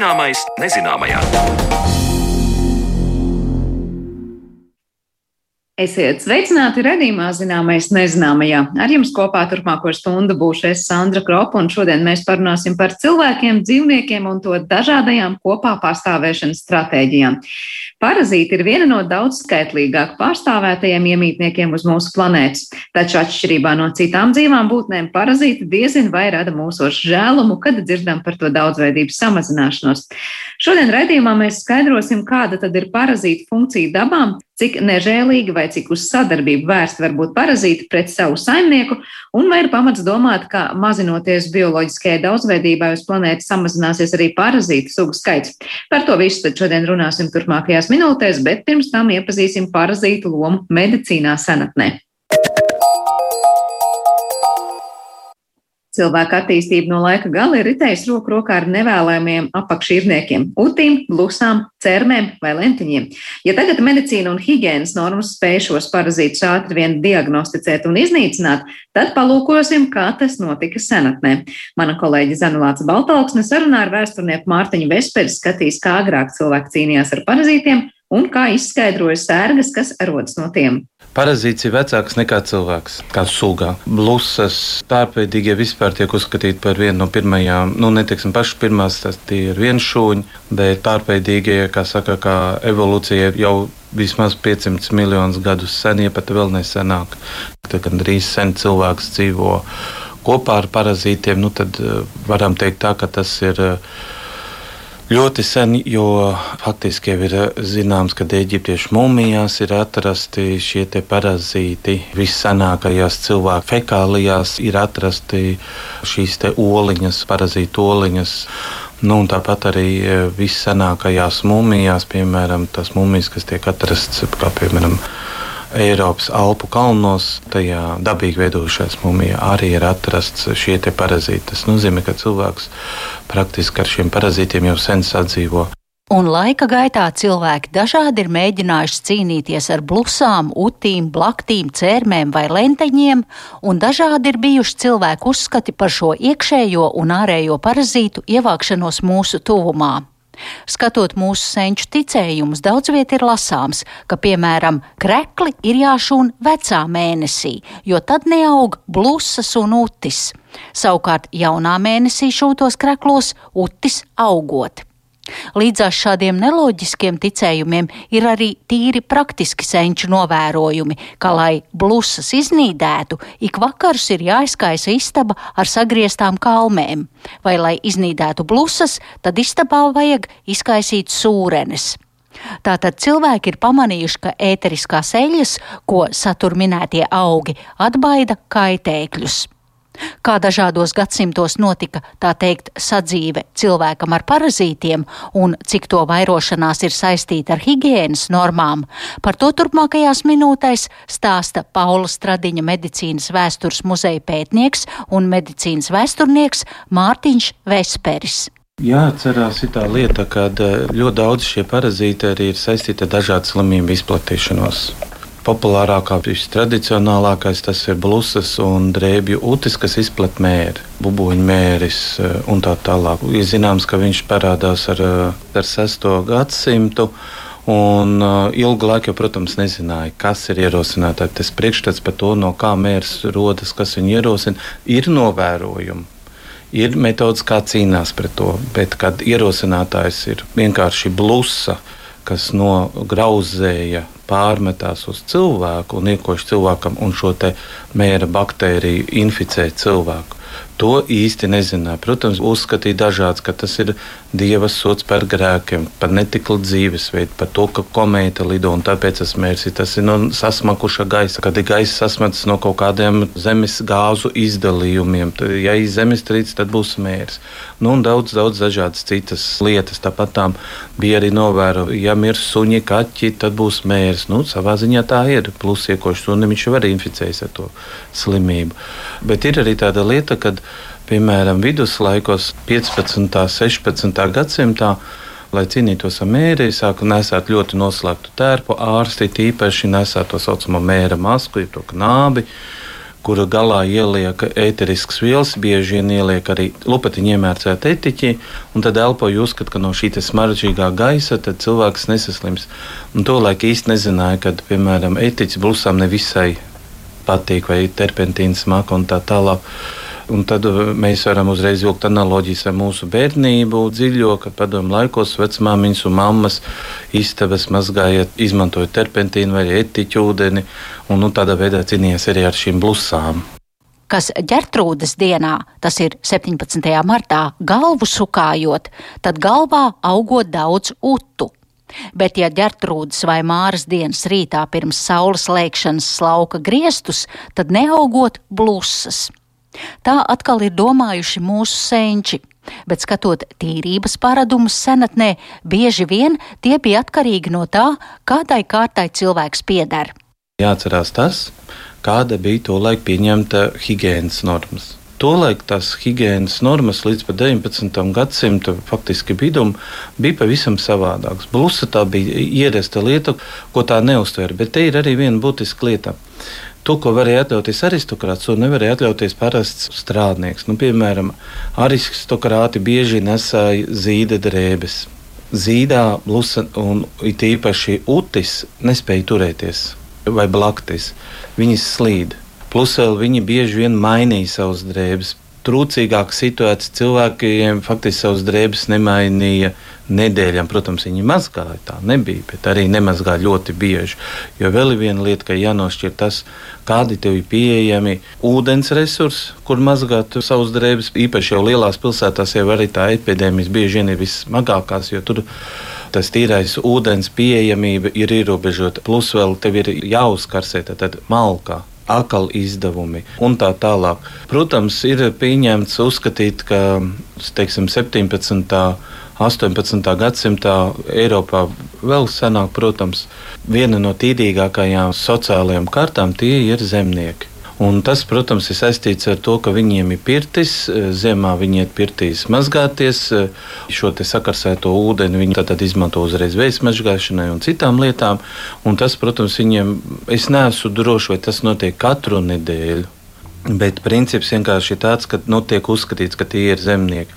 Zināmais nezināmajā. Esiet sveicināti redzījumā, zināmais nezināmajā. Ar jums kopā turpmāko stundu būšu es Sandra Kropa, un šodien mēs parunāsim par cilvēkiem, dzīvniekiem un to dažādajām kopā pastāvēšanas stratēģijām. Parazīti ir viena no daudz skaitlīgāk pārstāvētajiem iemītniekiem uz mūsu planētas, taču atšķirībā no citām dzīvām būtnēm parazīti diezin vai rada mūsos žēlumu, kad dzirdam par to daudzveidības samazināšanos. Šodien redzījumā mēs skaidrosim, kāda tad ir parazīta funkcija dabām, cik nežēlīgi vai cik uz sadarbību vērsti var būt parazīti pret savu saimnieku, un vai ir pamats domāt, ka mazinoties bioloģiskajai daudzveidībai uz planētas samazināsies arī parazītu sugu skaits. Par to visu tad šodien runāsim turpmākajās minūtēs, bet pirms tam iepazīsim parazītu lomu medicīnā senatnē. Cilvēka attīstība no laika gala ir ritējusi roku rokā ar nevēlējumiem apakšīrniekiem - utīm, blusām, cērmēm vai lentiņiem. Ja tagad medicīna un higiēnas normas spēj šos parazītus ātri vien diagnosticēt un iznīcināt, tad palūkosim, kā tas notika senatnē. Mana kolēģe Zanulāca Baltalksne sarunā ar vēsturnieku Mārtiņu Vesperi skatīs, kā agrāk cilvēki cīnījās ar parazītiem un kā izskaidroja sērgas, kas rodas no tiem. Parazīts ir vecāks nekā cilvēks, kā sugā. Blusas pārpēdīgie vispār tiek uzskatīti par vienu no pirmajām, nu, neteiksim, pašas pirmās, tas ir viens šūņi, bet pārpēdīgie, kā saka, kā evolūcija jau vismaz 500 miljonus gadus sen, ja pat vēl nesenāk. Tad gandrīz sen cilvēks dzīvo kopā ar parazītiem, nu, tad eh, varam teikt tā, ka tas ir ļoti sen, jo faktiski jau ir eh, zināms, ka eģiptiešu mūmijās ir atrasti šie parazīti. Vissenākajās cilvēku fekālijās ir atrasti šīs oliņas, parazītu oliņas. Nu, tāpat arī eh, vissenākajās mūmijās, piemēram, tās mūmijas, kas tiek atrastas, kā piemēram, Eiropas Alpu kalnos, tajā dabīgi veidojušās mumijā arī ir atrasts šie parazīti. Tas nozīmē, ka cilvēks praktiski ar šiem parazītiem jau sen sadzīvo. Un laika gaitā cilvēki dažādi ir mēģinājuši cīnīties ar blusām, utīm, blaktīm, cērmēm vai lenteņiem, un dažādi ir bijuši cilvēku uzskati par šo iekšējo un ārējo parazītu ievākšanos mūsu tuvumā. Skatot mūsu senču ticējumus, daudz viet ir lasāms, ka, piemēram, krekli ir jāšūn vecā mēnesī, jo tad neaug blusas un utis. Savukārt jaunā mēnesī šūtos kreklos utis augot. Līdzās šādiem neloģiskiem ticējumiem ir arī tīri praktiski senču novērojumi, ka, lai blusas iznīdētu, ik vakars ir jāizkaisa istaba ar sagrieztām kalmēm, vai, lai iznīdētu blusas, tad istabā vajag izkaisīt sūrenes. Tātad cilvēki ir pamanījuši, ka ēteriskās eļļas, ko satur minētie augi, atbaida kaitēkļus. Kā dažādos gadsimtos notika tā teikt sadzīve cilvēkam ar parazītiem un cik to vairošanās ir saistīta ar higiēnas normām, par to turpmākajās minūtēs stāsta Paula Stradiņa medicīnas vēstures muzeja pētnieks un medicīnas vēsturnieks Mārtiņš Vesperis. Jāatcerās tā lieta, ka eh, ļoti daudz šie parazīti arī ir saistīti ar dažādu slimību izplatīšanos populārākā, vistradicionālākais tas ir blusas un drēbju utis, kas izplat mēri, bubuļu mēris eh, un tā tālāk. Ir zināms, ka viņš parādās ar, eh, ar 6. gadsimtu. Un uh, ilgu laiku, protams, nezināja, kas ir ierosinātājs. Tas priekšstats par to, no kā mērs rodas, kas viņu ierosina, ir novērojumi. Ir metodas, kā cīnās pret to, bet kad ierosinātājs ir vienkārši blusa, kas nograuzēja pārmetās uz cilvēku un iekož cilvēkam un šo mēra baktēriju inficē cilvēku. To īsti nezināja. Protams, uzskatīja dažāds, ka tas ir dieva sots par grēkiem, par netiklu dzīvesveidu, par to, ka komēta lido un tāpēc tas mērķis tas ir no sasmakuša gaisa, kad ir gaisa sasmats no kaut kādiem zemes gāzu izdalījumiem. Tad, ja ir zemestrīce, tad būs mērķis. Nu, un daudz, daudz dažādas citas lietas. Tāpat tām bija arī novērojama, ja mirs suņi, kaķi, tad būs mērķis. Nu, savā ziņā tā ir. Plus, iekošs sunim viņš var inficēties ar to slimību. Bet ir arī tāda lieta, kad piemēram viduslaikos, 15. un 16. gadsimtā. Lai cīnītos ar mēri, sāka nesāt ļoti noslēgtu tērpu. Ārsti tīpaši nesā to saucamo mēra masku, jeb to knābi, kuru galā ieliek ēteriskas vielas, bieži vien ieliek arī lupatiņu iemērcēt etiķi, un tad elpoju uzskat, ka no šī smaržīgā gaisa cilvēks nesaslims. Un to laik īsti nezināja, kad, piemēram, etiķis blusām nevisai patīk, vai terpentīns smaka un tā tālāk. Un tad uh, mēs varam uzreiz vilkt analogijas ar mūsu bērnību, dziļo, kad padomu laikos vecmāmiņas un mammas istabas mazgāja, izmantoja terpentīnu vai etiķu ūdeni, un nu, tādā veidā cīnījās arī ar šīm blusām kas ģertrūdas dienā, tas ir 17. martā, galvu sukājot, tad galvā augot daudz utu. Bet, ja ģertrūdas vai māras dienas rītā pirms saules lēkšanas slauka griestus, tad neaugot blusas. Tā atkal ir domājuši mūsu senči, bet skatot tīrības paradumus senatnē, bieži vien tie bija atkarīgi no tā, kādai kārtai cilvēks pieder. Jāatcerās tas, kāda bija to laika pieņemta higiēnas normas. Tolaik tās higiēnas normas līdz 19. gadsimta faktiski vidum bija pavisam savādākas. Blusa tā bija ierasta lieta, ko tā neuztver, bet te ir arī viena būtiska lieta. To, ko varēja atļauties aristokrāts, to nevarēja atļauties parasts strādnieks. Nu, piemēram, aristokrāti bieži nesāja zīda drēbes. Zīdā blusa un it īpaši utis nespēja turēties vai blaktis. Viņas slīd. Plus vēl viņi bieži vien mainīja savas drēbes. Trūcīgāk situēti cilvēkiem faktiski savas drēbes nemainīja nedēļām, protams, viņi mazgāja. Tā nebija, bet arī nemazgāja ļoti bieži. Jo vēl viena lieta, ka jānošķir tas, kādi tev ir pieejami ūdens resursi, kur mazgāt savus drēbes. Īpaši jau lielās pilsētās jau arī tā epidēmijas bieži vien ir vissmagākās, jo tur tas tīrais ūdens pieejamība ir ierobežota. Plus vēl tev ir jāuzkarsē tad malkā akal izdevumi un tā tālāk. Protams, ir pieņemts uzskatīt, ka teiksim, 17. 18. gadsimtā Eiropā vēl senāk, protams, viena no tīrīgākajām sociālajām kārtām tie ir zemnieki. Un tas, protams, ir saistīts ar to, ka viņiem ir pirtis, zemā viņi iet pirtīs mazgāties, šo sakarsēto ūdeni viņi tad izmanto uzreiz vējas mazgāšanai un citām lietām. Un tas, protams, viņiem, es neesmu drošs, vai tas notiek katru nedēļu. Bet princips vienkārši ir tāds, ka nu, tiek uzskatīts, ka tie ir zemnieki.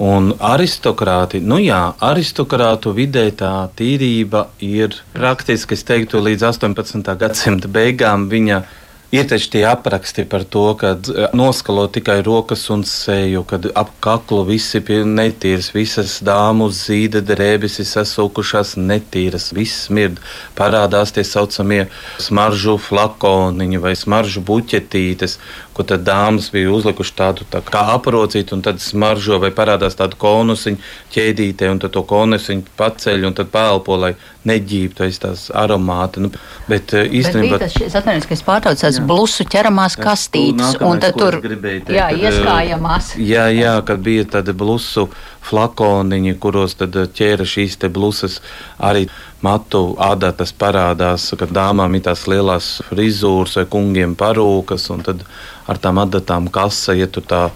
Un aristokrāti, nu jā, aristokrātu vidē tā tīrība ir praktiski, es teiktu, līdz 18. gadsimta beigām viņa Ir taču tie apraksti par to, ka e, noskalo tikai rokas un seju, kad ap kaklu visi ir netīras, visas dāmu zīda drēbes ir sasaukušās netīras, viss smird. Parādās tie saucamie smaržu flakoniņi vai smaržu buķetītes, ko tad dāmas bija uzlikuši tādu tā kā aprocītu, un tad smaržo vai parādās tādu konusiņu ķēdītē, un tad to konusiņu paceļ un tad pēlpo, lai neģībtu aiz tās aromāti. Nu, bet e, īstenībā tas ir atvainojums, ka es pārtraucu tās blusu ķeramās kastītes, un tad tur teikt, jā, kad, e, ieskājamās. Jā, jā, kad bija tādi blusu flakoniņi, kuros tad ķēra šīs te blusas arī matu adatas parādās, kad dāmām ir tās lielās frizūras vai kungiem parūkas, un tad ar tām adatām kasa, ja tu tā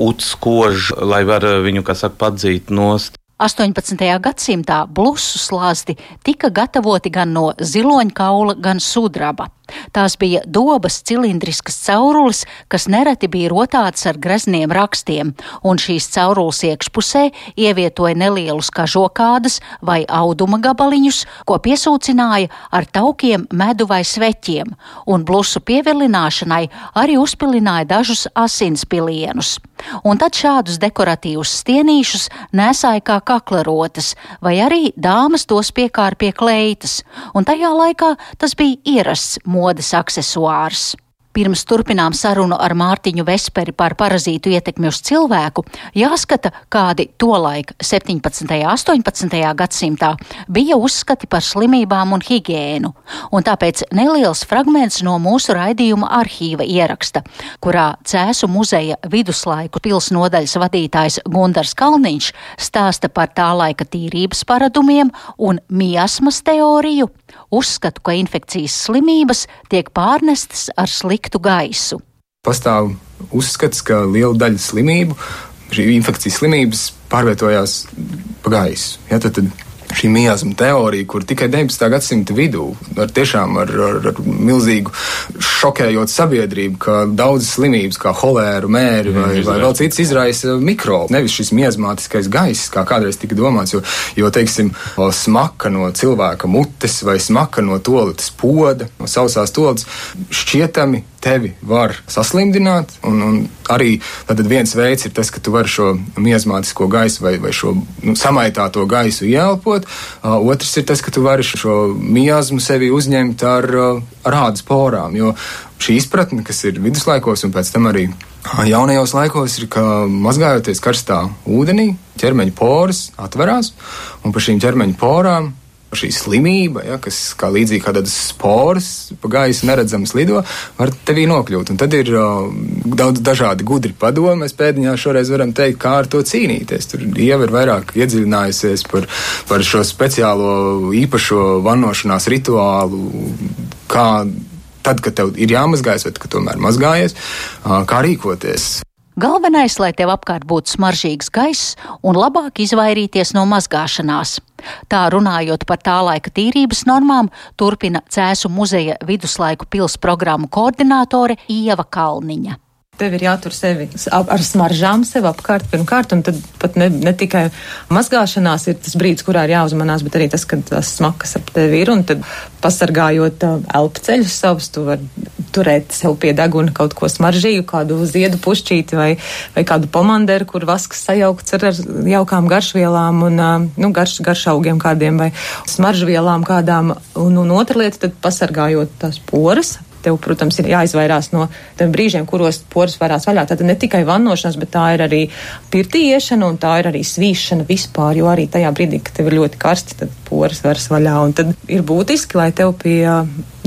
utskož, lai var viņu, kā saka, padzīt nost. 18. gadsimtā blusu slāzdi tika gatavoti gan no ziloņkaula, gan sudraba. Tās bija dobas cilindriskas caurules, kas nereti bija rotātas ar grezniem rakstiem, un šīs caurules iekšpusē ievietoja nelielus kažokādas vai auduma gabaliņus, ko piesūcināja ar taukiem, medu vai sveķiem, un blusu pievilināšanai arī uzpilināja dažus asinspilienus. Un tad šādus dekoratīvus stienīšus nesāja kā kaklarotas, vai arī dāmas tos piekāra pie kleitas, un tajā laikā tas bija ierasts modes aksesuārs. Pirms turpinām sarunu ar Mārtiņu Vesperi par parazītu ietekmi uz cilvēku, jāskata, kādi tolaik 17. un 18. gadsimtā bija uzskati par slimībām un higiēnu, un tāpēc neliels fragments no mūsu raidījuma arhīva ieraksta, kurā Cēsu muzeja viduslaiku pils nodaļas vadītājs Gundars Kalniņš stāsta par tā laika tīrības paradumiem un miasmas teoriju, uzskatu, ka infekcijas slimības tiek pārnestas ar sliktu gaisu. Pastāv uzskats, ka liela daļa slimību, šī infekcijas slimības pārvietojās pa gaisu. Ja, tad, tad šī miasma teorija, kur tikai 19. gadsimta vidū ar tiešām ar, ar, ar milzīgu šokējot sabiedrību, ka daudzas slimības, kā holēra, mēri vai, vai vēl citas, izraisa mikrobu. Nevis šis miasmātiskais gaiss, kā kādreiz tika domāts, jo, jo teiksim, smaka no cilvēka mutes vai smaka no toaletes poda, no sausās toaletes, šķietami tevi var saslimdināt. Un, un arī viens veids ir tas, ka tu vari šo miasmātisko gaisu vai, vai šo nu, samaitāto gaisu ieelpot. Uh, otrs ir tas, ka tu vari šo miasmu sevi uzņemt ar, ar ādas porām. Jo šī izpratne, kas ir viduslaikos un pēc tam arī jaunajos laikos, ir, ka mazgājoties karstā ūdenī, ķermeņa poras atverās un pa šīm ķermeņa porām šī slimība, ja, kas kā līdzīgi kā tādas sporas pa gaisu neredzams lido, var tevī nokļūt. Un tad ir uh, daudz dažādi gudri padomi. Mēs pēdiņā šoreiz varam teikt, kā ar to cīnīties. Tur Dieva ir vairāk iedziļinājusies par, par šo speciālo īpašo vannošanās rituālu, kā tad, kad tev ir jāmazgājas, vai kad tomēr mazgājies, uh, kā rīkoties. Galvenais, lai tev apkārt būtu smaržīgs gaiss un labāk izvairīties no mazgāšanās. Tā runājot par tā laika tīrības normām, turpina Cēsu muzeja viduslaiku pils programmu koordinātore Ieva Kalniņa. Tev ir jātur sevi ar smaržām sev apkārt pirmkārt, un tad pat ne, ne tikai mazgāšanās ir tas brīdis, kurā ir jāuzmanās, bet arī tas, kad tas smakas ap tevi ir, un tad pasargājot uh, elpceļus savus, tu vari turēt sev pie deguna kaut ko smaržīgu, kādu ziedu pušķīti vai, vai kādu pomanderu, kur vasks sajaukts ar, ar jaukām garšvielām un, uh, nu, garš, garšaugiem kādiem vai smaržvielām kādām, un, un otra lieta, tad pasargājot tās poras tev, protams, ir jāizvairās no tiem brīžiem, kuros poras varās vaļā. Tad ne tikai vannošanās, bet tā ir arī pirtī iešana un tā ir arī svīšana vispār, jo arī tajā brīdī, kad tev ir ļoti karsti, tad poras varas vaļā. Un tad ir būtiski, lai tev pie,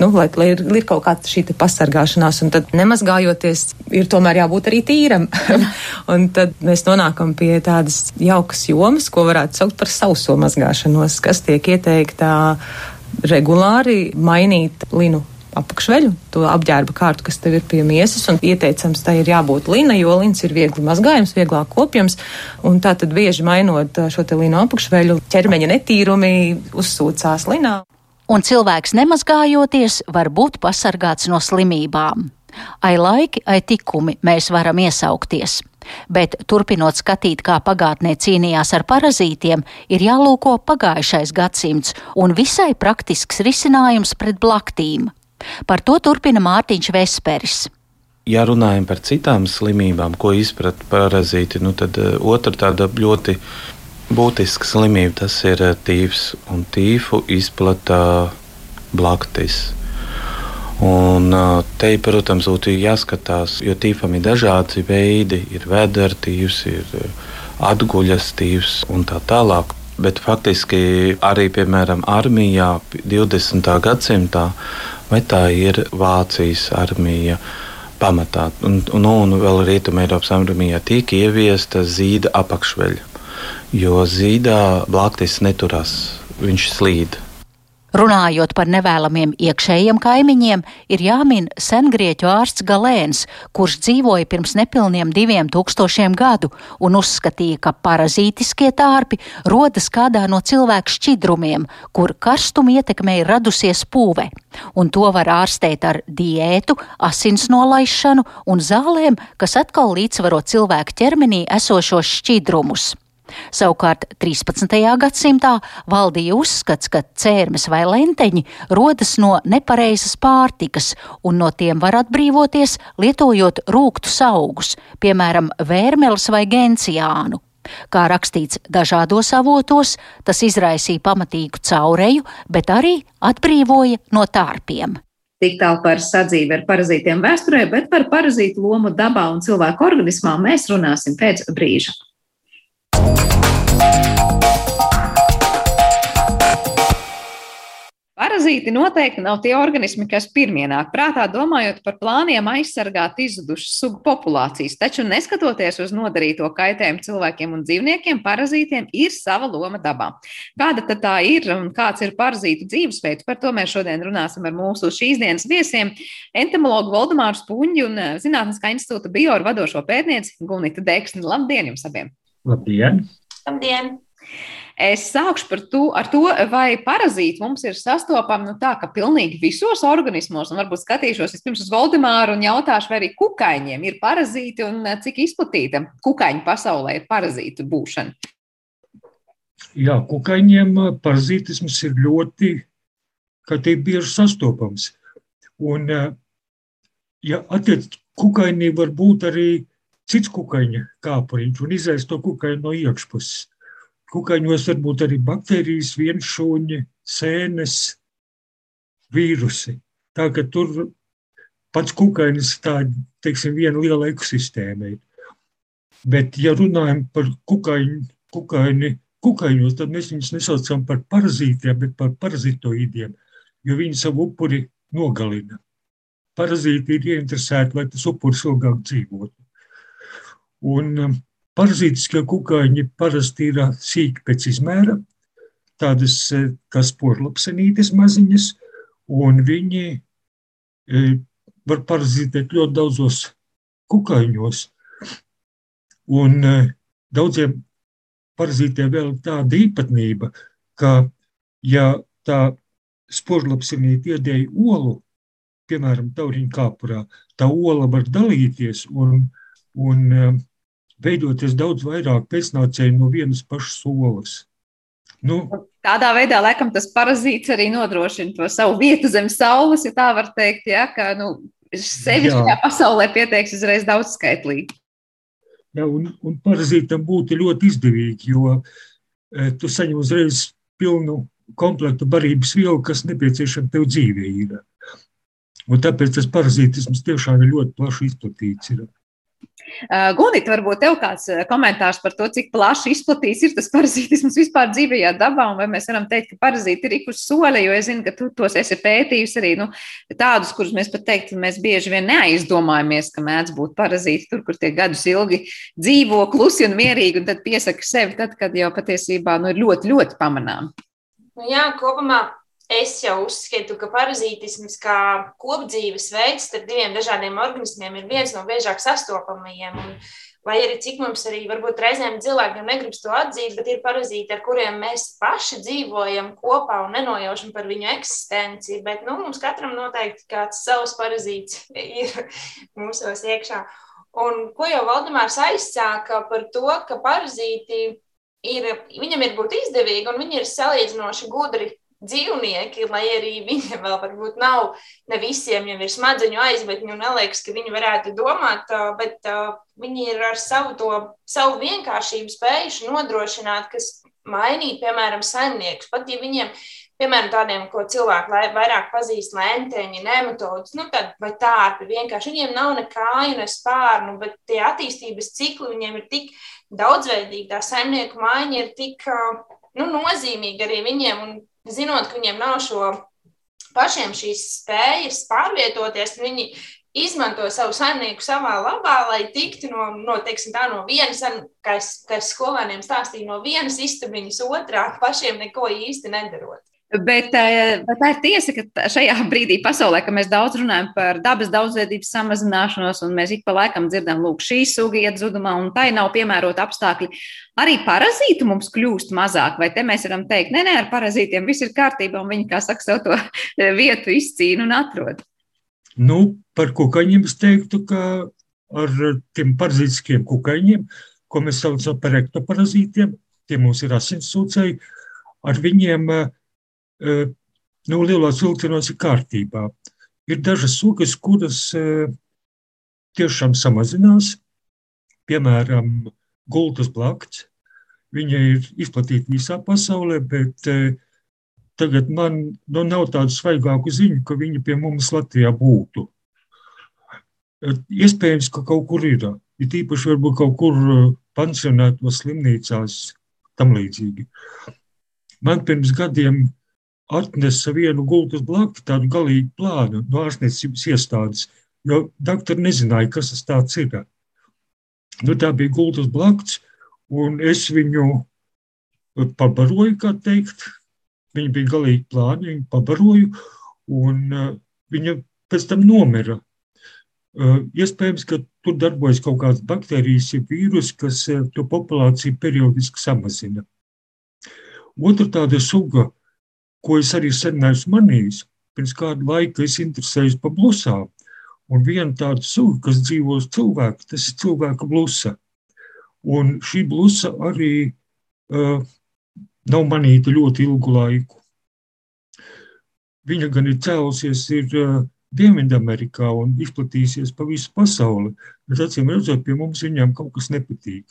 nu, lai, lai ir, ir kaut kāda šī pasargāšanās, un tad nemazgājoties, ir tomēr jābūt arī tīram. un tad mēs nonākam pie tādas jaukas jomas, ko varētu saukt par sauso mazgāšanos, kas tiek ieteikta regulāri mainīt linu apakšveļu, to apģērba kārtu, kas tev ir pie miesas, un ieteicams tai ir jābūt lina, jo lins ir viegli mazgājams, vieglāk kopjams, un tā tad bieži mainot šo te linu apakšveļu, ķermeņa netīrumi uzsūcās linā. Un cilvēks nemazgājoties var būt pasargāts no slimībām. Ai laiki, ai tikumi mēs varam iesaukties. Bet, turpinot skatīt, kā pagātnē cīnījās ar parazītiem, ir jālūko pagājušais gadsimts un visai praktisks risinājums pret blaktīm. Par to turpina Mārtiņš Vesperis. Ja runājam par citām slimībām, ko izprat parazīti, nu tad uh, otra tāda ļoti būtiska slimība tas ir uh, tīfs. Un tīfu izplata blaktis. Un uh, te, protams, būtu jāskatās, jo tīfam ir dažādi veidi. Ir vēdertīvs, ir atguļas tīvs un tā tālāk. Bet faktiski arī, piemēram, armijā 20. gadsimtā vai tā ir Vācijas armija. Pamatā, un, un, un vēl Rietumē Eiropas armijā tika ieviesta zīda apakšveļa, jo zīdā blaktis neturās, viņš slīd. Runājot par nevēlamiem iekšējiem kaimiņiem, ir jāmin sengrieķu ārsts Galēns, kurš dzīvoja pirms nepilniem diviem tūkstošiem gadu un uzskatīja, ka parazītiskie tārpi rodas kādā no cilvēku šķidrumiem, kur karstuma ietekmē ir radusies pūve, un to var ārstēt ar diētu, asins nolaišanu un zālēm, kas atkal līdzsvaro cilvēku ķermenī esošos šķidrumus. Savukārt 13. gadsimtā valdīja uzskats, ka cērmes vai lenteņi rodas no nepareizas pārtikas, un no tiem var atbrīvoties, lietojot rūktus augus, piemēram, vērmeles vai genciānu. Kā rakstīts dažādos avotos, tas izraisīja pamatīgu caureju, bet arī atbrīvoja no tārpiem. Tik tālu par sadzīvi ar parazītiem vēsturē, bet par parazītu lomu dabā un cilvēku organismā mēs runāsim pēc brīža. Parazīti noteikti nav tie organismi, kas pirmie nāk prātā, domājot par plāniem aizsargāt izzudušas sugu populācijas. Taču, neskatoties uz nodarīto kaitējumu cilvēkiem un dzīvniekiem, parazītiem ir sava loma dabā. Kāda tad tā ir un kāds ir parazītu dzīvesveids? Par to mēs šodien runāsim ar mūsu šīs dienas viesiem - entomologu Valdemāru Spunģi un eh, Zinātniskā institūta bioru vadošo pētnieci Gunita Deksni. Labdien jums abiem! Labdien! Labdien! Es sākšu par to, ar to, vai parazīti mums ir sastopami nu, tā, ka pilnīgi visos organismos, un varbūt skatīšos vispirms uz Voldemāru un jautāšu, vai arī kukaiņiem ir parazīti un eh, cik izplatīta kukaiņu pasaulē ir parazītu būšana. Jā, kukaiņiem eh, parazītisms ir ļoti, kā teikt, bieži sastopams. Un, eh, ja attiec, kukainī var būt arī cits kukaiņa kāpuriņš un izēst to kukaiņu no iekšpuses. Kukaiņos var būt arī baktērijas, vienšūņi, sēnes, vīrusi. Tā ka tur pats kukainis tā, teiksim, viena liela ekosistēma ir. Bet, ja runājam par kukaiņu, kukaini, kukaiņos, tad mēs viņus nesaucam par parazītiem, bet par parazitoīdiem, jo viņi savu upuri nogalina. Parazīti ir ieinteresēti, lai tas upuris ilgāk dzīvotu. Un um, parazītiskie kukaiņi parasti ir uh, sīki pēc izmēra, tādas uh, kā sporlapsenītes maziņas, un viņi uh, var parazītēt ļoti daudzos kukaiņos. Un daudziem parazītiem vēl tāda īpatnība, ka, ja tā sporlapsenīte iedēja olu, piemēram, tauriņa kāpurā, tā ola var dalīties un, un veidoties daudz vairāk pēcnācēju no vienas pašas solas. Nu, Tādā veidā, laikam, tas parazīts arī nodrošina to savu vietu zem saules, ja tā var teikt, ja, ka nu, sevi šajā pasaulē pieteiks uzreiz daudz skaitlīgi. Ja, un, un parazītam būtu ļoti izdevīgi, jo e, tu saņem uzreiz pilnu komplektu barības vielu, kas nepieciešama tev dzīvē. Ir. Un tāpēc tas parazītisms tiešām ir ļoti plaši izplatīts. Ir. Gunita, varbūt tev kāds komentārs par to, cik plaši izplatīts ir tas parazītisms vispār dzīvajā dabā, un vai mēs varam teikt, ka parazīti ir ik uz soļa, jo es zinu, ka tu tos esi pētījusi arī nu, tādus, kurus mēs pat teikt, mēs bieži vien neaizdomājamies, ka mēdz būt parazīti tur, kur tie gadus ilgi dzīvo klusi un mierīgi, un tad piesaka sevi, tad, kad jau patiesībā nu, ir ļoti, ļoti pamanām. Nu, jā, kopumā Es jau uzskatu, ka parazītisms kā kopdzīves veids starp diviem dažādiem organismiem ir viens no biežāk sastopamajiem. Un, lai arī cik mums arī varbūt reizēm cilvēkiem negribas to atzīt, bet ir parazīti, ar kuriem mēs paši dzīvojam kopā un nenojaušam par viņu eksistenci. Bet nu, mums katram noteikti kāds savs parazīts ir mūsos iekšā. Un ko jau Valdemārs aizsāka par to, ka parazīti ir, viņam ir būt izdevīgi un viņi ir salīdzinoši gudri dzīvnieki, lai arī viņiem vēl varbūt nav, ne visiem jau ir smadzeņu aizbēgņi un neliekas, ka viņi varētu domāt, bet viņi ir ar savu to, savu vienkāršību spējuši nodrošināt, kas mainīt, piemēram, saimniekus, pat ja viņiem, piemēram, tādiem, ko cilvēki vairāk pazīst, lēnteņi, nematodus, nu tad vai tārpi, vienkārši? Viņiem nav ne kāju, ne spārnu, bet tie attīstības cikli viņiem ir tik daudzveidīgi, tā saimnieku maiņa ir tik, nu, nozīmīga arī viņiem, un zinot, ka viņiem nav šo pašiem šīs spējas pārvietoties, viņi izmanto savu saimnieku savā labā, lai tiktu no, no, teiksim, tā, no vienas, kā es skolēniem stāstīju, no vienas istabiņas otrā, pašiem neko īsti nedarot. Bet, eh, bet tā ir tiesa, ka šajā brīdī pasaulē, kad mēs daudz runājam par dabas daudzveidības samazināšanos, un mēs ik pa laikam dzirdam, lūk, šī suga iet zudumā, un tai nav piemērota apstākļi, arī parazītu mums kļūst mazāk. Vai te mēs varam teikt, nē, nē, ar parazītiem viss ir kārtībā, un viņi, kā saka, sev to vietu izcīna un atrod? Nu, par kukaiņiem es teiktu, ka ar tiem parazītiskiem kukaiņiem, ko mēs saucam par ektoparazītiem, tie mums ir asinsūcēji, ar viņiem uh, nu, lielos vilcienos ir kārtībā. Ir dažas sugas, kuras tiešām samazinās, piemēram, gultas blakts. Viņa ir izplatīta visā pasaulē, bet tagad man nu, nav tādu svaigāku ziņu, ka viņa pie mums Latvijā būtu. Iespējams, ka kaut kur ir. Ir tīpaši varbūt kaut kur pansionētos slimnīcās tam līdzīgi. Man pirms gadiem atnesa vienu gultas blaku, tādu galīgu plānu no ārstniecības iestādes, jo doktori nezināja, kas tas tāds ir. Nu, tā bija gultas blakus, un es viņu pabaroju, kā teikt. Viņa bija galīgi plāna, viņu pabaroju, un uh, viņa pēc tam nomira. Uh, iespējams, ka tur darbojas kaut kādas baktērijas, ja vīrusi, kas uh, to populāciju periodiski samazina. Otra tāda suga, ko es arī sen neesmu manījis, pirms kāda laika es interesējos par blusām. Un viena tāda suga, kas dzīvo uz cilvēka, tas ir cilvēka blusa. Un šī blusa arī uh, nav manīta ļoti ilgu laiku. Viņa gan ir cēlusies ir, uh, Dienvidamerikā un izplatīsies pa visu pasauli, bet acīm redzot, pie mums viņām kaut kas nepatīk.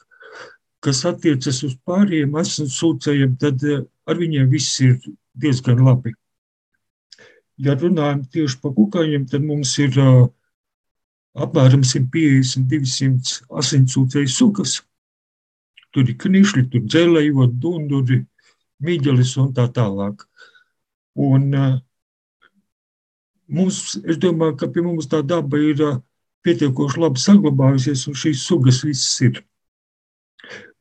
Kas attiecas uz pārējiem asinsūcējiem, tad uh, ar viņiem viss ir diezgan labi. Ja runājam tieši par kukaiņiem, tad mums ir apmēram 150-200 asinsūcēju sugas. Tur ir knišļi, tur dzēlējot, dunduri, mīģelis un tā tālāk. Un mums, es domāju, ka pie mums tā daba ir pietiekoši labi saglabājusies, un šīs sugas visas ir.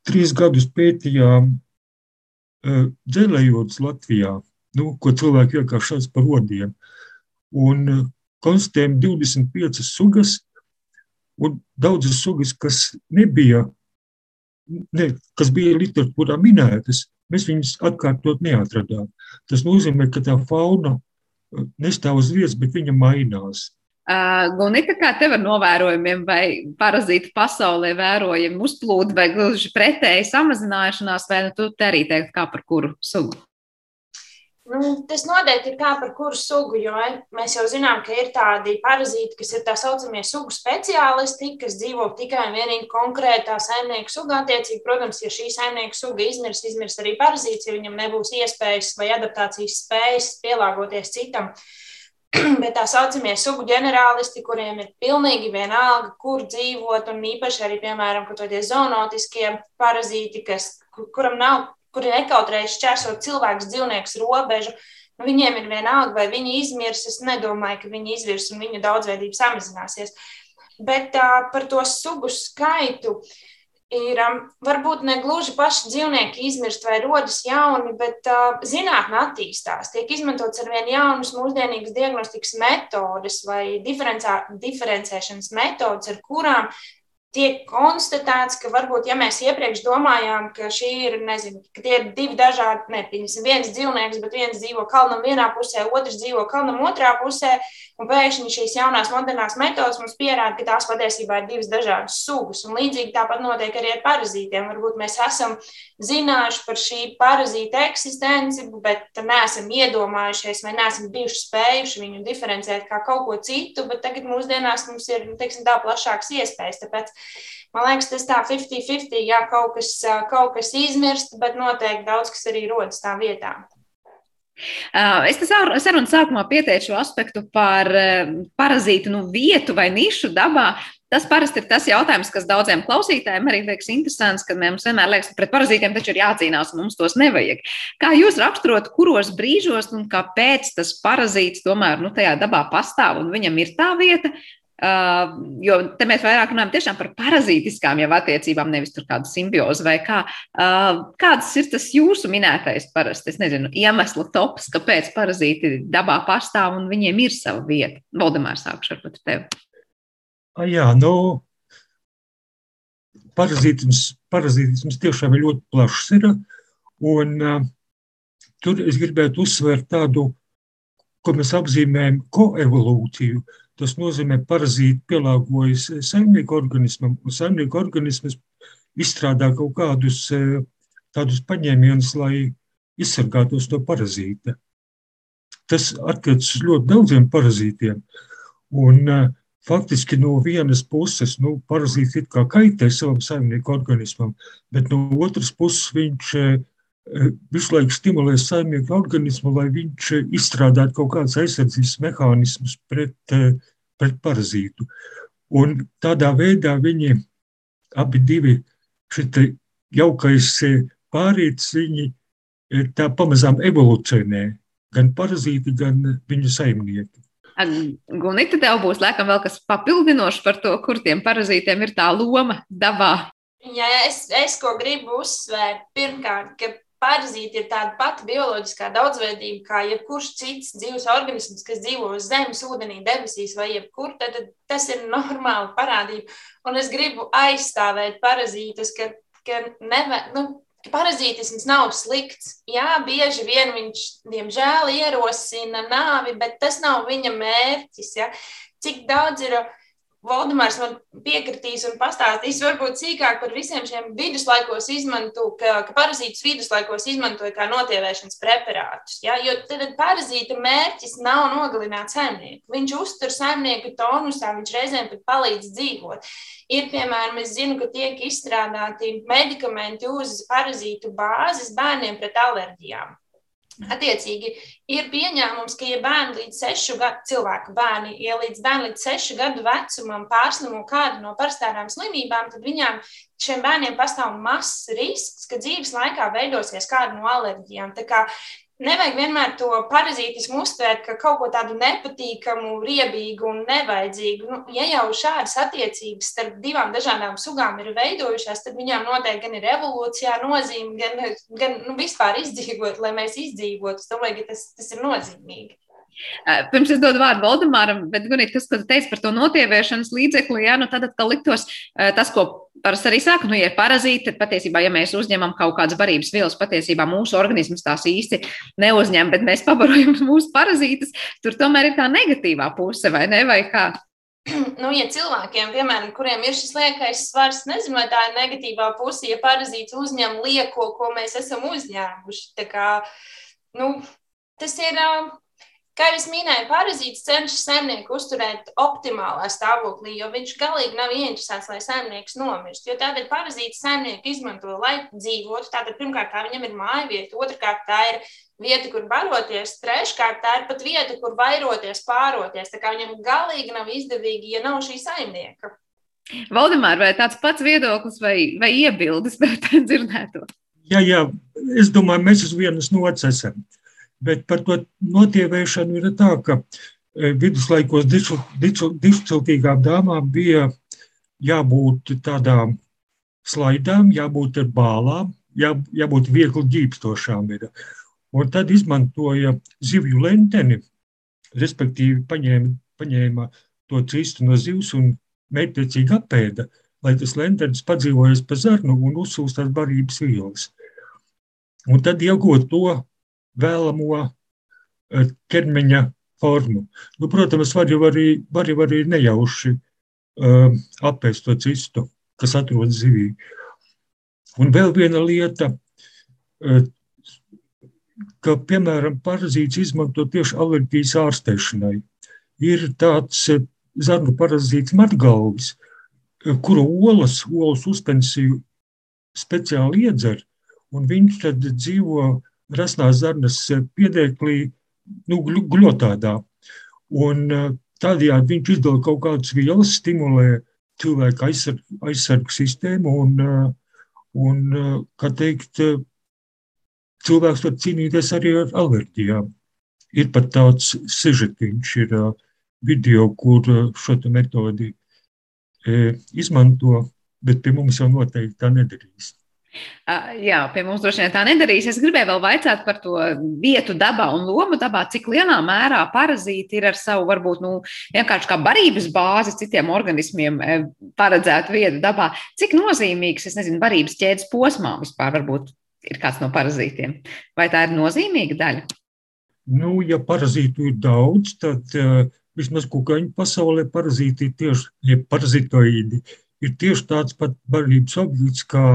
Trīs gadus pētījām dzēlējotas Latvijā, nu, ko cilvēki vienkārši sauc par odiem. Un konstatējām 25 sugas, un daudzas sugas, kas nebija, ne, kas bija literatūrā minētas, mēs viņus atkārtot neatradām. Tas nozīmē, ka tā fauna nestāv uz vietas, bet viņa mainās. Uh, Gunita, kā tev ar novērojumiem, vai parazītu pasaulē vērojami uzplūdi, vai gluži pretēji samazināšanās, vai nu tu te arī teikt, kā par kuru sugu? Nu, tas noteikti ir kā par kuru sugu, jo mēs jau zinām, ka ir tādi parazīti, kas ir tā saucamie sugu speciālisti, kas dzīvo tikai un vienīgi konkrētā saimnieka sugā. Attiecīgi, protams, ja šī saimnieka suga izmirs, izmirs arī parazīts, ja viņam nebūs iespējas vai adaptācijas spējas pielāgoties citam. Bet tā saucamie sugu ģenerālisti, kuriem ir pilnīgi vienalga, kur dzīvot, un īpaši arī, piemēram, tie zoonotiskie parazīti, kas, kuram nav kuri nekautrējas šķērsot cilvēks, dzīvnieks robežu. Nu, viņiem ir vienalga, vai viņi izmirs. Es nedomāju, ka viņi izvirs un viņu daudzveidība samazināsies. Bet uh, par to sugu skaitu ir um, varbūt ne gluži paši dzīvnieki izmirst vai rodas jauni, bet uh, zinātnē attīstās. Tiek izmantots ar vien jaunas, mūsdienīgas diagnostikas metodes vai diferencēšanas metodes, ar kurām tiek konstatēts, ka varbūt, ja mēs iepriekš domājām, ka šī ir, nezinu, ka tie ir divi dažādi, ne, pieņemsim, viens dzīvnieks, bet viens dzīvo kalnam vienā pusē, otrs dzīvo kalnam otrā pusē, un pēkšņi šīs jaunās modernās metodas mums pierāda, ka tās patiesībā ir divas dažādas sugas, un līdzīgi tāpat notiek arī ar parazītiem. Varbūt mēs esam zinājuši par šī parazīta eksistenci, bet neesam iedomājušies vai neesam bijuši spējuši viņu diferencēt kā kaut ko citu, bet tagad mūsdienās mums ir, nu, teiksim, tā plašāks iespējas. Tāpēc Man liekas, tas tā 50-50, jā, kaut kas, kaut kas izmirst, bet noteikti daudz kas arī rodas tā vietā. Es sarunas sākumā pieteicu šo aspektu par parazītu nu, vietu vai nišu dabā. Tas parasti ir tas jautājums, kas daudziem klausītājiem arī liekas interesants, kad mums vienmēr liekas, ka pret parazītiem taču ir jācīnās, un mums tos nevajag. Kā jūs raksturot, kuros brīžos un kāpēc tas parazīts tomēr nu, tajā dabā pastāv un viņam ir tā vieta, Uh, jo te mēs vairāk runājam par parazītiskām jau attiecībām, nevis tur kādu simbiozi vai kā. Uh, kāds ir tas jūsu minētais parasti, es nezinu, iemeslu tops, kāpēc parazīti dabā pastāv un viņiem ir sava vieta? Valdemārs, sākšu ar tevi. A, jā, nu, parazītisms, parazītisms tiešām ir ļoti plašs. Ir, un uh, tur es gribētu uzsvērt tādu, ko mēs apzīmējam, koevolūciju. Uh, Tas nozīmē, ka parazīti pielāgojas saimnieku organismam, un saimnieku organisms izstrādā kaut kādus e, tādus paņēmienus, lai izsargātos no parazīta. Tas attiecas uz ļoti daudziem parazītiem. Un, uh, faktiski no vienas puses nu, parazīts it kā kaitē savam saimnieku organismam, bet no otras puses viņš uh, visu laiku stimulē saimnieku organismu, lai viņš izstrādātu kaut kādus aizsardzības mehānismus pret uh, pret parazītu. Un tādā veidā viņi abi divi šī jaukais e, pārīts, viņi e, tā pamazām evolucionē, gan parazīti, gan viņu saimnieki. Gunita, tev būs laikam vēl kas papildinošs par to, kur tiem parazītiem ir tā loma dabā. Jā, es, es ko gribu uzsvērt, pirmkārt, ka Parazīti ir tāda pati bioloģiskā daudzveidība, kā jebkurš cits dzīves organisms, kas dzīvo uz zemes, ūdenī, debesīs vai jebkur. Tad, tad tas ir normāla parādība. Un es gribu aizstāvēt parazītus, ka, ka neve, nu, parazītisms nav slikts. Jā, bieži vien viņš, diemžēl, ierosina nāvi, bet tas nav viņa mērķis. Ja? Cik daudz ir Valdemārs man piekritīs un pastāstīs varbūt sīkāk par visiem šiem viduslaikos izmanto, ka, ka parazītus viduslaikos izmantoja kā notievēšanas preparātus. Ja? Jo tad parazīta mērķis nav nogalināt saimnieku. Viņš uztur saimnieku tonusā, viņš reizēm pat palīdz dzīvot. Ir, piemēram, es zinu, ka tiek izstrādāti medikamenti uz parazītu bāzes bērniem pret alerģijām. Attiecīgi, ir pieņēmums, ka, ja bērni līdz sešu gadu, cilvēku bērni, ja līdz bērni līdz sešu gadu vecumam pārslimo kādu no parastām slimībām, tad viņām šiem bērniem pastāv mazs risks, ka dzīves laikā veidosies kāda no alerģijām. Tā kā nevajag vienmēr to parazītismu uztvērt kā kaut ko tādu nepatīkamu, riebīgu un nevajadzīgu. Nu, ja jau šādas attiecības starp divām dažādām sugām ir veidojušās, tad viņām noteikti gan ir evolūcijā nozīme, gan, gan nu, vispār izdzīvot, lai mēs izdzīvotu. Es domāju, ka tas, tas ir nozīmīgi. Pirms es dodu vārdu Valdemāram, bet Gunīt, kas, ko tu teici par to notieviešanas līdzekli, jā, nu tad atkal liktos tas, ko parasti arī saka, nu, ja ir parazīti, tad patiesībā, ja mēs uzņemam kaut kādas barības vielas, patiesībā mūsu organisms tās īsti neuzņem, bet mēs pabarojam mūsu parazītus, tur tomēr ir tā negatīvā puse, vai ne, vai kā? Nu, ja cilvēkiem, piemēram, kuriem ir šis liekais svars, nezinu, vai tā ir negatīvā puse, ja parazīts uzņem lieko, ko mēs esam uzņēmuši. Tā kā, nu, tas ir Kā jau minēju, parazīts cenšas saimnieku uzturēt optimālā stāvoklī, jo viņš galīgi nav ieinteresēts, lai saimnieks nomirst. Jo tādēļ parazīts saimnieku izmanto, lai dzīvotu. Tātad, pirmkārt, tā viņam ir māja vieta, otrkārt, tā ir vieta, kur baroties, treškārt, tā ir pat vieta, kur vairoties, pāroties. Tā kā viņam galīgi nav izdevīgi, ja nav šī saimnieka. Valdemār, vai tāds pats viedoklis vai, vai iebildes par dzirdēto? Jā, jā, es domāju, mēs uz vienas nots esam. Bet par to notievēšanu ir tā, ka e, viduslaikos dišciltīgām dāmām bija jābūt tādām slaidām, jābūt ar bālām, jā, jābūt viegli ģīpstošām. Ir. Un tad izmantoja zivju lenteni, respektīvi paņēma, paņēma to cistu no zivs un mērķiecīgi apēda, lai tas lentenis padzīvojas pa zarnu un uzsūst tās barības vielas. Un tad iegūt to vēlamo e, ķermeņa formu. Nu, protams, var jau arī, var jau arī nejauši uh, apēst to cistu, kas atrodas zivī. Un vēl viena lieta, uh, ka, piemēram, parazīts izmanto tieši alerģijas ārstēšanai. Ir tāds zarnu parazīts matgalvis, kuru olas, olas uzpensiju speciāli iedzer, un viņš tad dzīvo rasnās zarnas eh, piedēklī, nu, gļotādā. Un eh, tādējādi viņš izdala kaut kādas vielas, stimulē cilvēku aizsarg, aizsargu sistēmu un, eh, un, kā teikt, cilvēks var cīnīties arī ar alerģijām. Ir pat tāds sižetiņš, ir video, kur šo metodi izmanto, bet pie mums jau noteikti tā nedarīs. Uh, jā, pie mums droši vien tā nedarīs. Es gribēju vēl vaicāt par to vietu dabā un lomu dabā, cik lielā mērā parazīti ir ar savu, varbūt, nu, vienkārši kā barības bāzi citiem organismiem paredzētu vietu dabā. Cik nozīmīgs, es nezinu, barības ķēdes posmā vispār varbūt ir kāds no parazītiem? Vai tā ir nozīmīga daļa? Nu, ja parazītu ir daudz, tad uh, vismaz kukaiņu pasaulē parazīti ir tieši, ja parazitoīdi ir tieši tāds pat barības objekts kā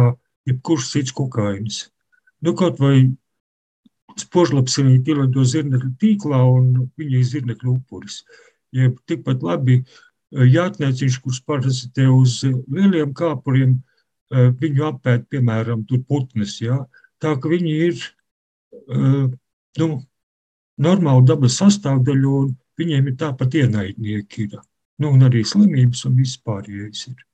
jebkurš cits kukainis. Nu, kaut vai spožlapsenīti ielido zirnekļu tīklā un viņa ir zirnekļu upuris. Ja tikpat labi eh, jātnieciņš, kurš parazitē uz lieliem kāpuriem, eh, viņu apēt, piemēram, tur putnes, ja? tā ka viņi ir eh, nu, normāla dabas sastāvdaļa un viņiem ir tāpat ienaidnieki. Ir. Nu, un arī slimības un vispārējais ir.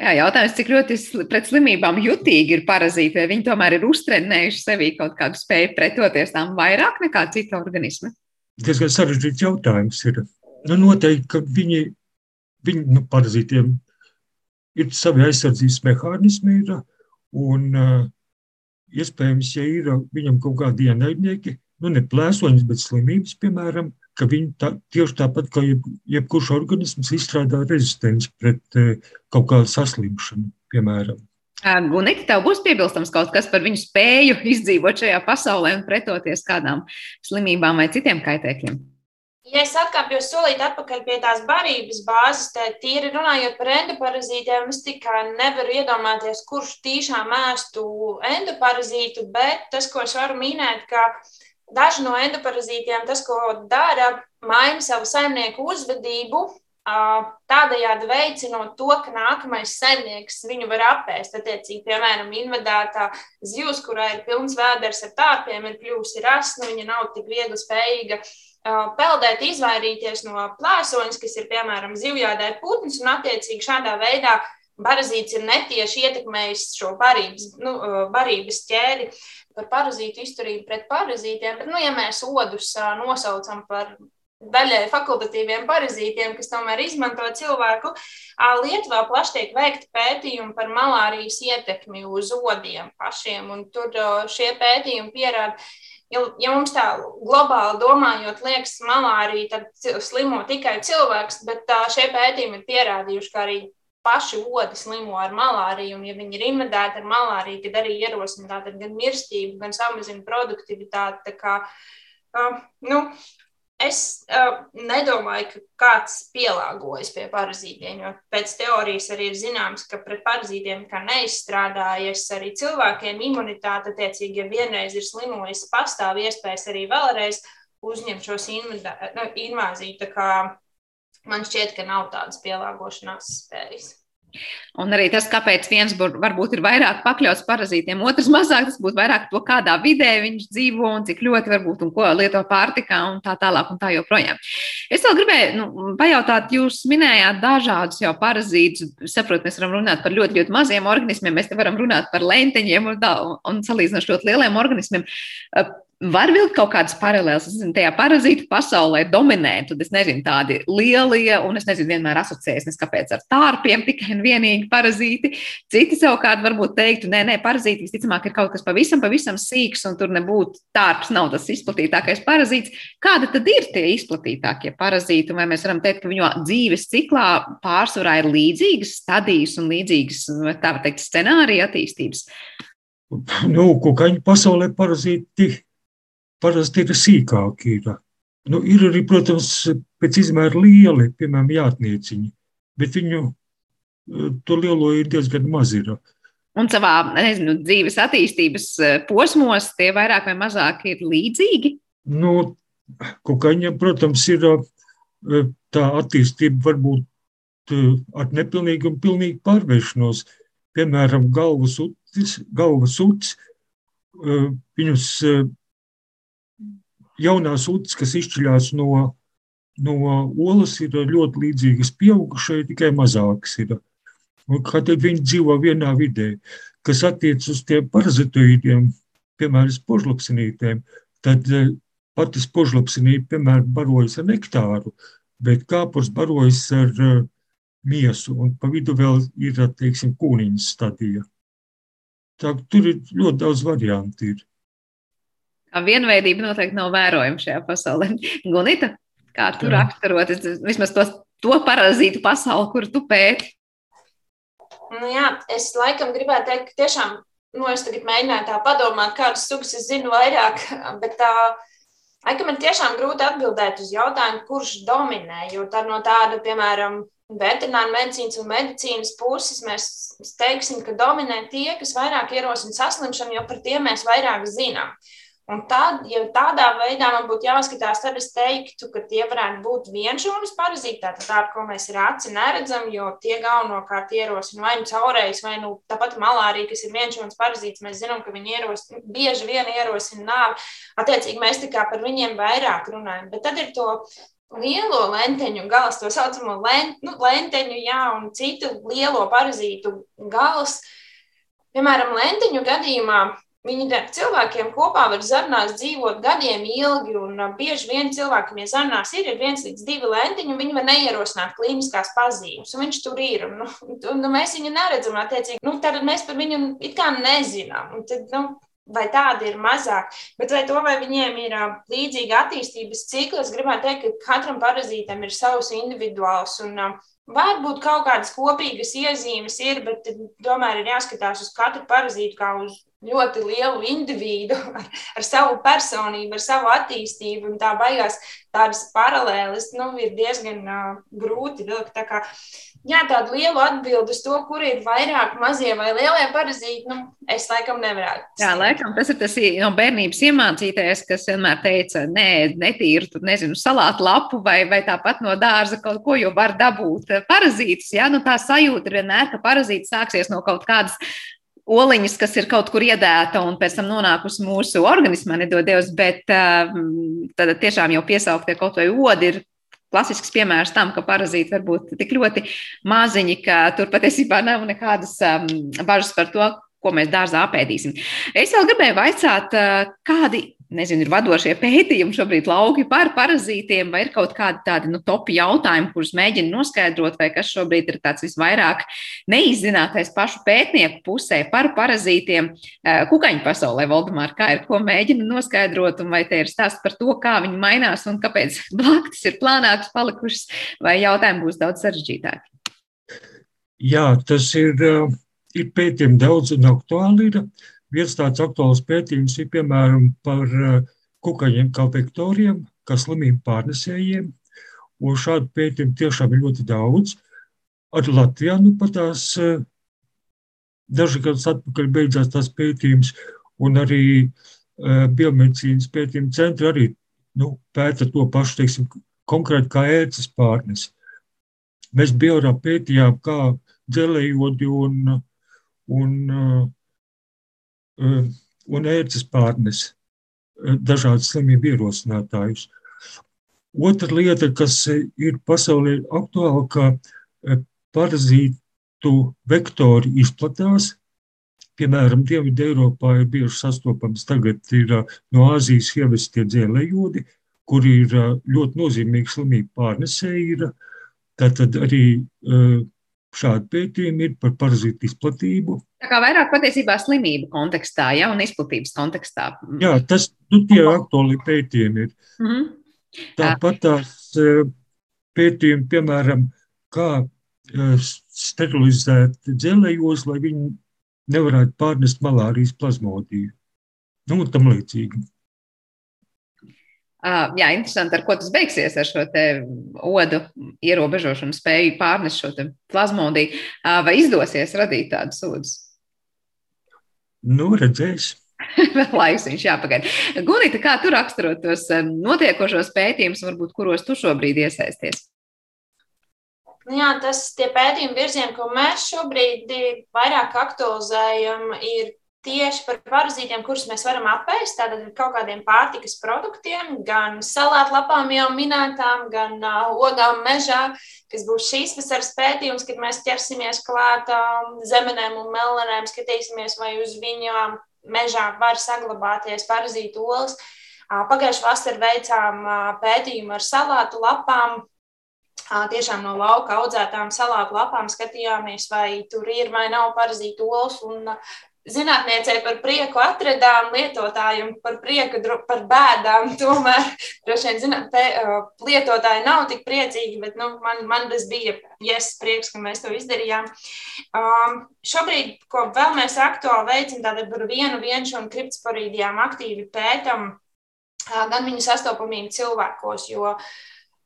Jā, jautājums, cik ļoti pret slimībām jutīgi ir parazīti, vai viņi tomēr ir uztrenējuši sevī kaut kādu spēju pretoties tām vairāk nekā cita organisma? Tas ir sarežģīts jautājums. Ir. Nu, noteikti, ka viņi, viņi nu, parazītiem ir savi aizsardzības mehānismi, ir, un uh, iespējams, ja ir viņam kaut kādi ienaidnieki, nu, ne plēsoņas, bet slimības, piemēram, ka viņi tā, tieši tāpat kā jeb, jebkurš organisms izstrādā rezistenci pret e, kaut kādu saslimšanu, piemēram. Gunita, tev būs piebilstams kaut kas par viņu spēju izdzīvot šajā pasaulē un pretoties kādām slimībām vai citiem kaitēkļiem? Ja es atkāpjos solīt atpakaļ pie tās barības bāzes, tad tīri runājot par endoparazītiem, es tikai nevaru iedomāties, kurš tīšām ēstu endoparazītu, bet tas, ko es varu minēt, ka daži no endoparazītiem, tas, ko dara, maina savu saimnieku uzvedību, tādējādi veicinot to, ka nākamais saimnieks viņu var apēst. Attiecīgi, piemēram, invadētā zivs, kurā ir pilns vēders ar tārpiem, ir kļuvusi rasna, viņa nav tik viegli spējīga peldēt, izvairīties no plēsoņas, kas ir piemēram zivjādē putns, un attiecīgi šādā veidā parazīts ir netieši ietekmējis šo barības, nu, barības ķēdi par parazītu izturību pret parazītiem. Bet, nu, ja mēs odus nosaucam par daļai fakultatīviem parazītiem, kas tomēr izmanto cilvēku. Lietuvā plaši tiek veikti pētījumi par malārijas ietekmi uz odiem pašiem, un tur šie pētījumi pierāda, ja mums tā globāli domājot, liekas, malārija, tad slimo tikai cilvēks, bet šie pētījumi ir pierādījuši, ka arī paši odi slimo ar malāriju, un ja viņi ir invadēti ar malāriju, tad arī ierosina gan mirstību, gan samazina produktivitāti. Tā kā, uh, nu, Es uh, nedomāju, ka kāds pielāgojas pie parazītiem, jo pēc teorijas arī ir zināms, ka pret parazītiem neizstrādājas arī cilvēkiem imunitāte. Attiecīgi, ja vienreiz ir slimojis, pastāv iespējas arī vēlreiz uzņemt šos nu, invāziju. Man šķiet, ka nav tādas pielāgošanās spējas. Un arī tas, kāpēc viens varbūt ir vairāk pakļauts parazītiem, otrs mazāk, tas būtu vairāk to, kādā vidē viņš dzīvo un cik ļoti varbūt un ko lieto pārtikā un tā tālāk un tā joprojām. Es vēl gribēju nu, pajautāt, jūs minējāt dažādus jau parazītus. Saprotu, mēs varam runāt par ļoti, ļoti maziem organismiem, mēs te varam runāt par lenteņiem un, tā, un salīdzinoši ļoti lieliem organismiem. Var vilkt kaut kādas paralēlas. Es nezinu, tajā parazītu pasaulē dominē, tad es nezinu, tādi lielie, un es nezinu, vienmēr asociējas, kāpēc ar tārpiem tikai un vienīgi parazīti. Citi savukārt varbūt teiktu, nē, nē, parazīti visticamāk ir kaut kas pavisam, pavisam sīks, un tur nebūtu tārps, nav tas izplatītākais parazīts. Kāda tad ir tie izplatītākie parazīti, vai mēs varam teikt, ka viņu dzīves ciklā pārsvarā ir līdzīgas stadijas un līdzīgas, tā var teikt, scenārija attīstības? Nu, kukaiņu pasaulē parazīti parasti ir sīkāki. Ir. Nu, ir arī, protams, pēc izmēra lieli, piemēram, jātnieciņi, bet viņu eh, to lielo ir diezgan maz. Ir. Un savā nezinu, dzīves attīstības eh, posmos tie vairāk vai mazāk ir līdzīgi? Nu, Kukaņa, protams, ir eh, tā attīstība varbūt ar nepilnīgu un pilnīgu pārvēršanos. Piemēram, galvas utis, galvas utis viņus jaunās ūdens, kas izšķiļās no, no olas, ir ļoti līdzīgas pieaugušai, tikai mazākas ir. Un kad viņi dzīvo vienā vidē, kas attiec uz tiem parazitoīdiem, piemēram, spožlapsinītēm, tad eh, pati spožlapsinīte, piemēram, barojas ar nektāru, bet kāpurs barojas ar uh, miesu, un pa vidu vēl ir, teiksim, kūniņas stadija. Tā, tur ir ļoti daudz variantu. Ir. Vienveidība noteikti nav vērojama šajā pasaulē. Gunita, kā tu raksturot vismaz tos, to parazītu pasauli, kur tu pēti? Nu, jā, es laikam gribētu teikt, ka tiešām, nu, es tagad mēģināju tā padomāt, kādas sugas es zinu vairāk, bet tā, laikam man tiešām grūti atbildēt uz jautājumu, kurš dominē, jo tā no tāda, piemēram, veterināra medicīnas un medicīnas puses mēs teiksim, ka dominē tie, kas vairāk ierosina saslimšanu, jo par tiem mēs vairāk zinām. Un tad, ja tādā veidā man būtu jāskatās, tad es teiktu, ka tie varētu būt vienšūnas parazīti, tātad tādi, ko mēs ar aci neredzam, jo tie galvenokārt ierosina vai nu caurējas, vai nu tāpat malārija, kas ir vienšūnas parazīts. Mēs zinām, ka viņi ierosina, bieži vien ierosina nāvi. Attiecīgi mēs kā par viņiem vairāk runājam. Bet tad ir to lielo lenteņu galas, to saucamo lent, nu, lenteņu, jā, un citu lielo parazītu galas. Piemēram, lenteņu gadījumā Viņi ar cilvēkiem kopā var zarnās dzīvot gadiem ilgi, un bieži vien cilvēkiem, ja zarnās ir, ir viens līdz divi lentiņi, viņi var neierosināt klīniskās pazīmes, un viņš tur ir. Un, un, un mēs viņu neredzam, attiecīgi, nu, tad mēs par viņu it kā nezinām. Un tad, nu, vai tādi ir mazāk, bet vai to, vai viņiem ir līdzīga attīstības cikls, gribētu teikt, ka katram parazītam ir savs individuāls un Varbūt kaut kādas kopīgas iezīmes ir, bet tomēr ir jāskatās uz katru parazītu kā uz ļoti lielu individu ar, ar savu personību, ar savu attīstību. Tā baigās tādas paralēles nu, ir diezgan uh, grūti vilkt. Tā kā, jā, tādu lielu atbildi uz to, kur ir vairāk mazie vai lielie parazīti, nu, es laikam nevarētu. Jā, laikam tas ir tas no bērnības iemācītais, kas vienmēr teica, nē, netīru, tur nezinu, salātu lapu vai, vai tāpat no dārza kaut ko, jo var dabūt parazītus. Jā, nu, tā sajūta ir vienmēr, ka parazīts sāksies no kaut kādas oliņas, kas ir kaut kur iedēta un pēc tam nonākusi mūsu organismā, nedod Dievs, bet um, tad tiešām jau piesauktie kaut vai odi ir klasisks piemērs tam, ka parazīti var būt tik ļoti maziņi, ka tur patiesībā nav nekādas um, bažas par to, ko mēs dārzā apēdīsim. Es vēl gribēju vaicāt, uh, kādi nezinu, ir vadošie pētījumi šobrīd lauki par parazītiem, vai ir kaut kādi tādi nu, topi jautājumi, kurus mēģina noskaidrot, vai kas šobrīd ir tāds visvairāk neizzinātais pašu pētnieku pusē par parazītiem kukaņu pasaulē, Valdemār, kā ir, ko mēģina noskaidrot, un vai te ir stāsts par to, kā viņi mainās un kāpēc blaktis ir plānāks palikušas, vai jautājumi būs daudz sarežģītāki. Jā, tas ir, eh, ir pētījumi daudz un aktuāli ir. Viens tāds aktuāls pētījums ir piemēram par eh, kukaņiem kā vektoriem, kā slimību pārnesējiem. Un šādu pētījumu tiešām ir ļoti daudz. Ar Latvijā nu pat tās eh, daži gadus atpakaļ beidzās tās pētījums, un arī eh, biomedicīnas pētījuma centri arī nu, pēta to pašu, teiksim, konkrēti kā ērces pārnes. Mēs biorā pētījām, kā dzelējodi un, un Eh, un ērces pārnes eh, dažādas slimību ierosinātājus. Otra lieta, kas ir pasaulē aktuāla, ka parazītu vektori izplatās. Piemēram, Dienvidu Eiropā ir bieži sastopams tagad ir no Āzijas ievestie dzēlējodi, kuri ir ļoti nozīmīgi slimību pārnesēji. Tātad arī šādi pētījumi ir par parazītu izplatību. Tā kā vairāk patiesībā slimību kontekstā, ja, un izplatības kontekstā. Jā, tas nu, tie aktuāli pētījumi ir. Mm -hmm. Tāpat tās e, pētījumi, piemēram, kā e, sterilizēt dzelējos, lai viņi nevarētu pārnest malārijas plazmodiju. Nu, tam līdzīgi. Jā, interesanti, ar ko tas beigsies ar šo odu ierobežošanu, spēju pārnest šo plazmodiju. Vai izdosies radīt tādus sūdzes? Nu, redzēs. Vēl laiks viņš jāpagaida. Gunita, kā tu raksturot tos notiekošos pētījumus, varbūt kuros tu šobrīd iesaisties? Nu jā, tas tie pētījumi virzieni, ko mēs šobrīd vairāk aktualizējam, ir tieši par parazītiem, kurus mēs varam apēst. Tātad ar kaut kādiem pārtikas produktiem, gan salātlapām jau minētām, gan uh, ogām mežā, kas būs šīs vasaras pētījums, kad mēs ķersimies klāt um, zemenēm un melnēm, skatīsimies, vai uz viņām mežā var saglabāties parazītu olas. Uh, Pagājušā vasarā veicām uh, pētījumu ar salātu lapām, tiešām no lauka audzētām salātu lapām skatījāmies, vai tur ir vai nav parazītu olas. Un zinātniecei par prieku atradām, lietotājiem par prieku, par bēdām. Tomēr droši vien zināt, te, lietotāji nav tik priecīgi, bet nu, man, man tas bija yes, prieks, ka mēs to izdarījām. Um, šobrīd, ko vēl mēs aktuāli veicam, tātad par vienu vienšu un kriptosporīdijām aktīvi pētam gan viņu sastopamību cilvēkos, jo uh,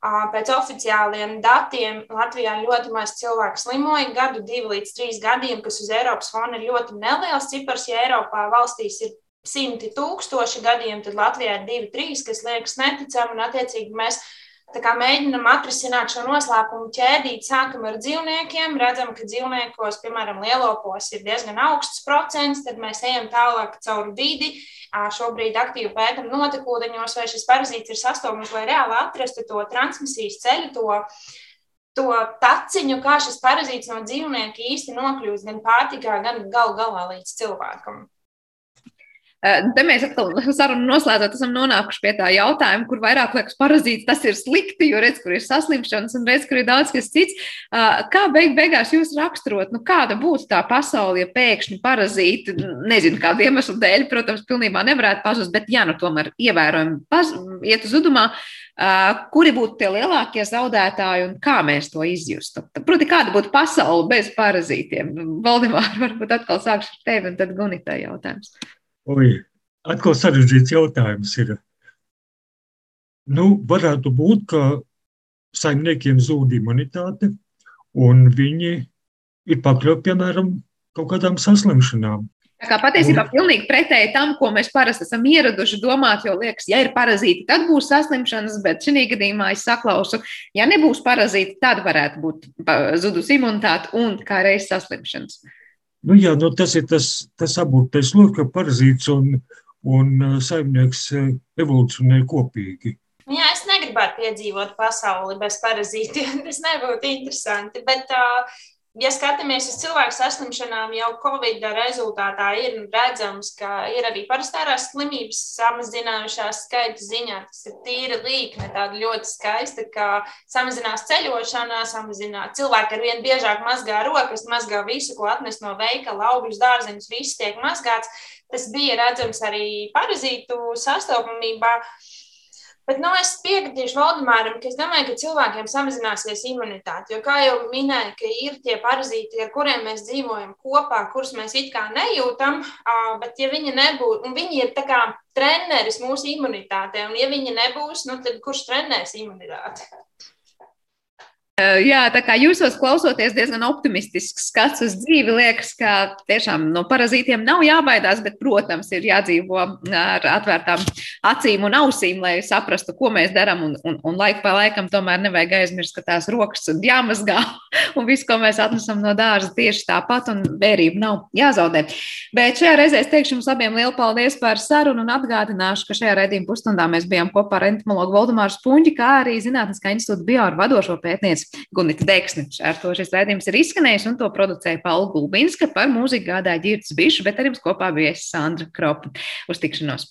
Pēc oficiāliem datiem Latvijā ļoti maz cilvēku slimoja gadu, divi līdz trīs gadiem, kas uz Eiropas fona ir ļoti neliels cipars. Ja Eiropā valstīs ir simti tūkstoši gadiem, tad Latvijā ir divi, trīs, kas liekas neticami, un attiecīgi mēs mēģinām atrisināt šo noslēpumu ķēdīti. Sākam ar dzīvniekiem, redzam, ka dzīvniekos, piemēram, lielopos ir diezgan augsts procents, tad mēs ejam tālāk caur vidi Šobrīd aktīvi pētām notekūdeņos, vai šis parazīts ir sastopams, lai reāli atrastu to transmisijas ceļu, to, to taciņu, kā šis parazīts no dzīvnieka īsti nokļūst gan pārtikā, gan gal galā līdz cilvēkam. Te mēs atkal sarunu noslēdzot, esam nonākuši pie tā jautājuma, kur vairāk liekas parazīts, tas ir slikti, jo redz, kur ir saslimšanas un redz, kur ir daudz kas cits. Kā beig beigās jūs raksturot, nu kāda būtu tā pasaule, ja pēkšņi parazīti, nezinu, kādu iemeslu dēļ, protams, pilnībā nevarētu pazust, bet ja nu tomēr ievērojami paz, iet uz zudumā, kuri būtu tie lielākie zaudētāji un kā mēs to izjustu? Proti, kāda būtu pasaule bez parazītiem? Valdemār, varbūt atkal sākšu ar tevi un tad Gunitā jautājums. Oi, atkal sarežģīts jautājums ir. Nu, varētu būt, ka saimniekiem zūd imunitāte un viņi ir pakļauti, piemēram, kaut kādām saslimšanām. Tā kā patiesībā pilnīgi pretēji tam, ko mēs parasti esam ieraduši domāt, jo liekas, ja ir parazīti, tad būs saslimšanas, bet šī gadījumā es saklausu, ja nebūs parazīti, tad varētu būt zudus imunitāte un kā reizes saslimšanas. Nu, jā, nu, tas ir tas, tas apgūtais loks, ka parazīts un, un saimnieks evolūcionē kopīgi. Jā, es negribētu piedzīvot pasauli bez parazītiem. Tas nebūtu interesanti. Bet, uh, ja skatāmies uz cilvēku saslimšanām, jau Covid rezultātā ir redzams, ka ir arī parastās slimības samazinājušās skaita ziņā. Tas ir tīra līkne, tāda ļoti skaista, ka samazinās ceļošanā, samazinās cilvēki ar vien biežāk mazgā rokas, mazgā visu, ko atnes no veikala, augļus, dārzeņus, viss tiek mazgāts. Tas bija redzams arī parazītu sastopamībā. Bet nu, es piekritīšu Valdemāram, ka es domāju, ka cilvēkiem samazināsies imunitāte. Jo, kā jau minēju, ka ir tie parazīti, ar kuriem mēs dzīvojam kopā, kurus mēs it kā nejūtam, bet ja viņi nebūs, un viņi ir tā kā treneris mūsu imunitātei, un ja viņi nebūs, nu, tad kurš trenēs imunitāti? Jā, tā kā jūsos klausoties diezgan optimistisks skats uz dzīvi, liekas, ka tiešām no parazītiem nav jābaidās, bet, protams, ir jādzīvo ar atvērtām acīm un ausīm, lai saprastu, ko mēs darām. Un, un, un laiku pa laikam tomēr nevajag aizmirst, ka tās rokas ir jāmazgā un viss, ko mēs atnesam no dārza, tieši tāpat, un vērība nav jāzaudē. Bet šajā reizē es teikšu jums abiem lielu paldies par sarunu un atgādināšu, ka šajā redzījuma pusstundā mēs bijām kopā ar entomologu Valdemāru Spunģi, kā arī Zinātniskā institūta bioāru vadošo pētnieci kolēģis Gunita Deksne. Ar to šis raidījums ir izskanējis, un to producēja Paula Gulbinska. Par mūziku gādāja Girts Bišs, bet ar jums kopā bija Sandra Kropa. Uz tikšanos!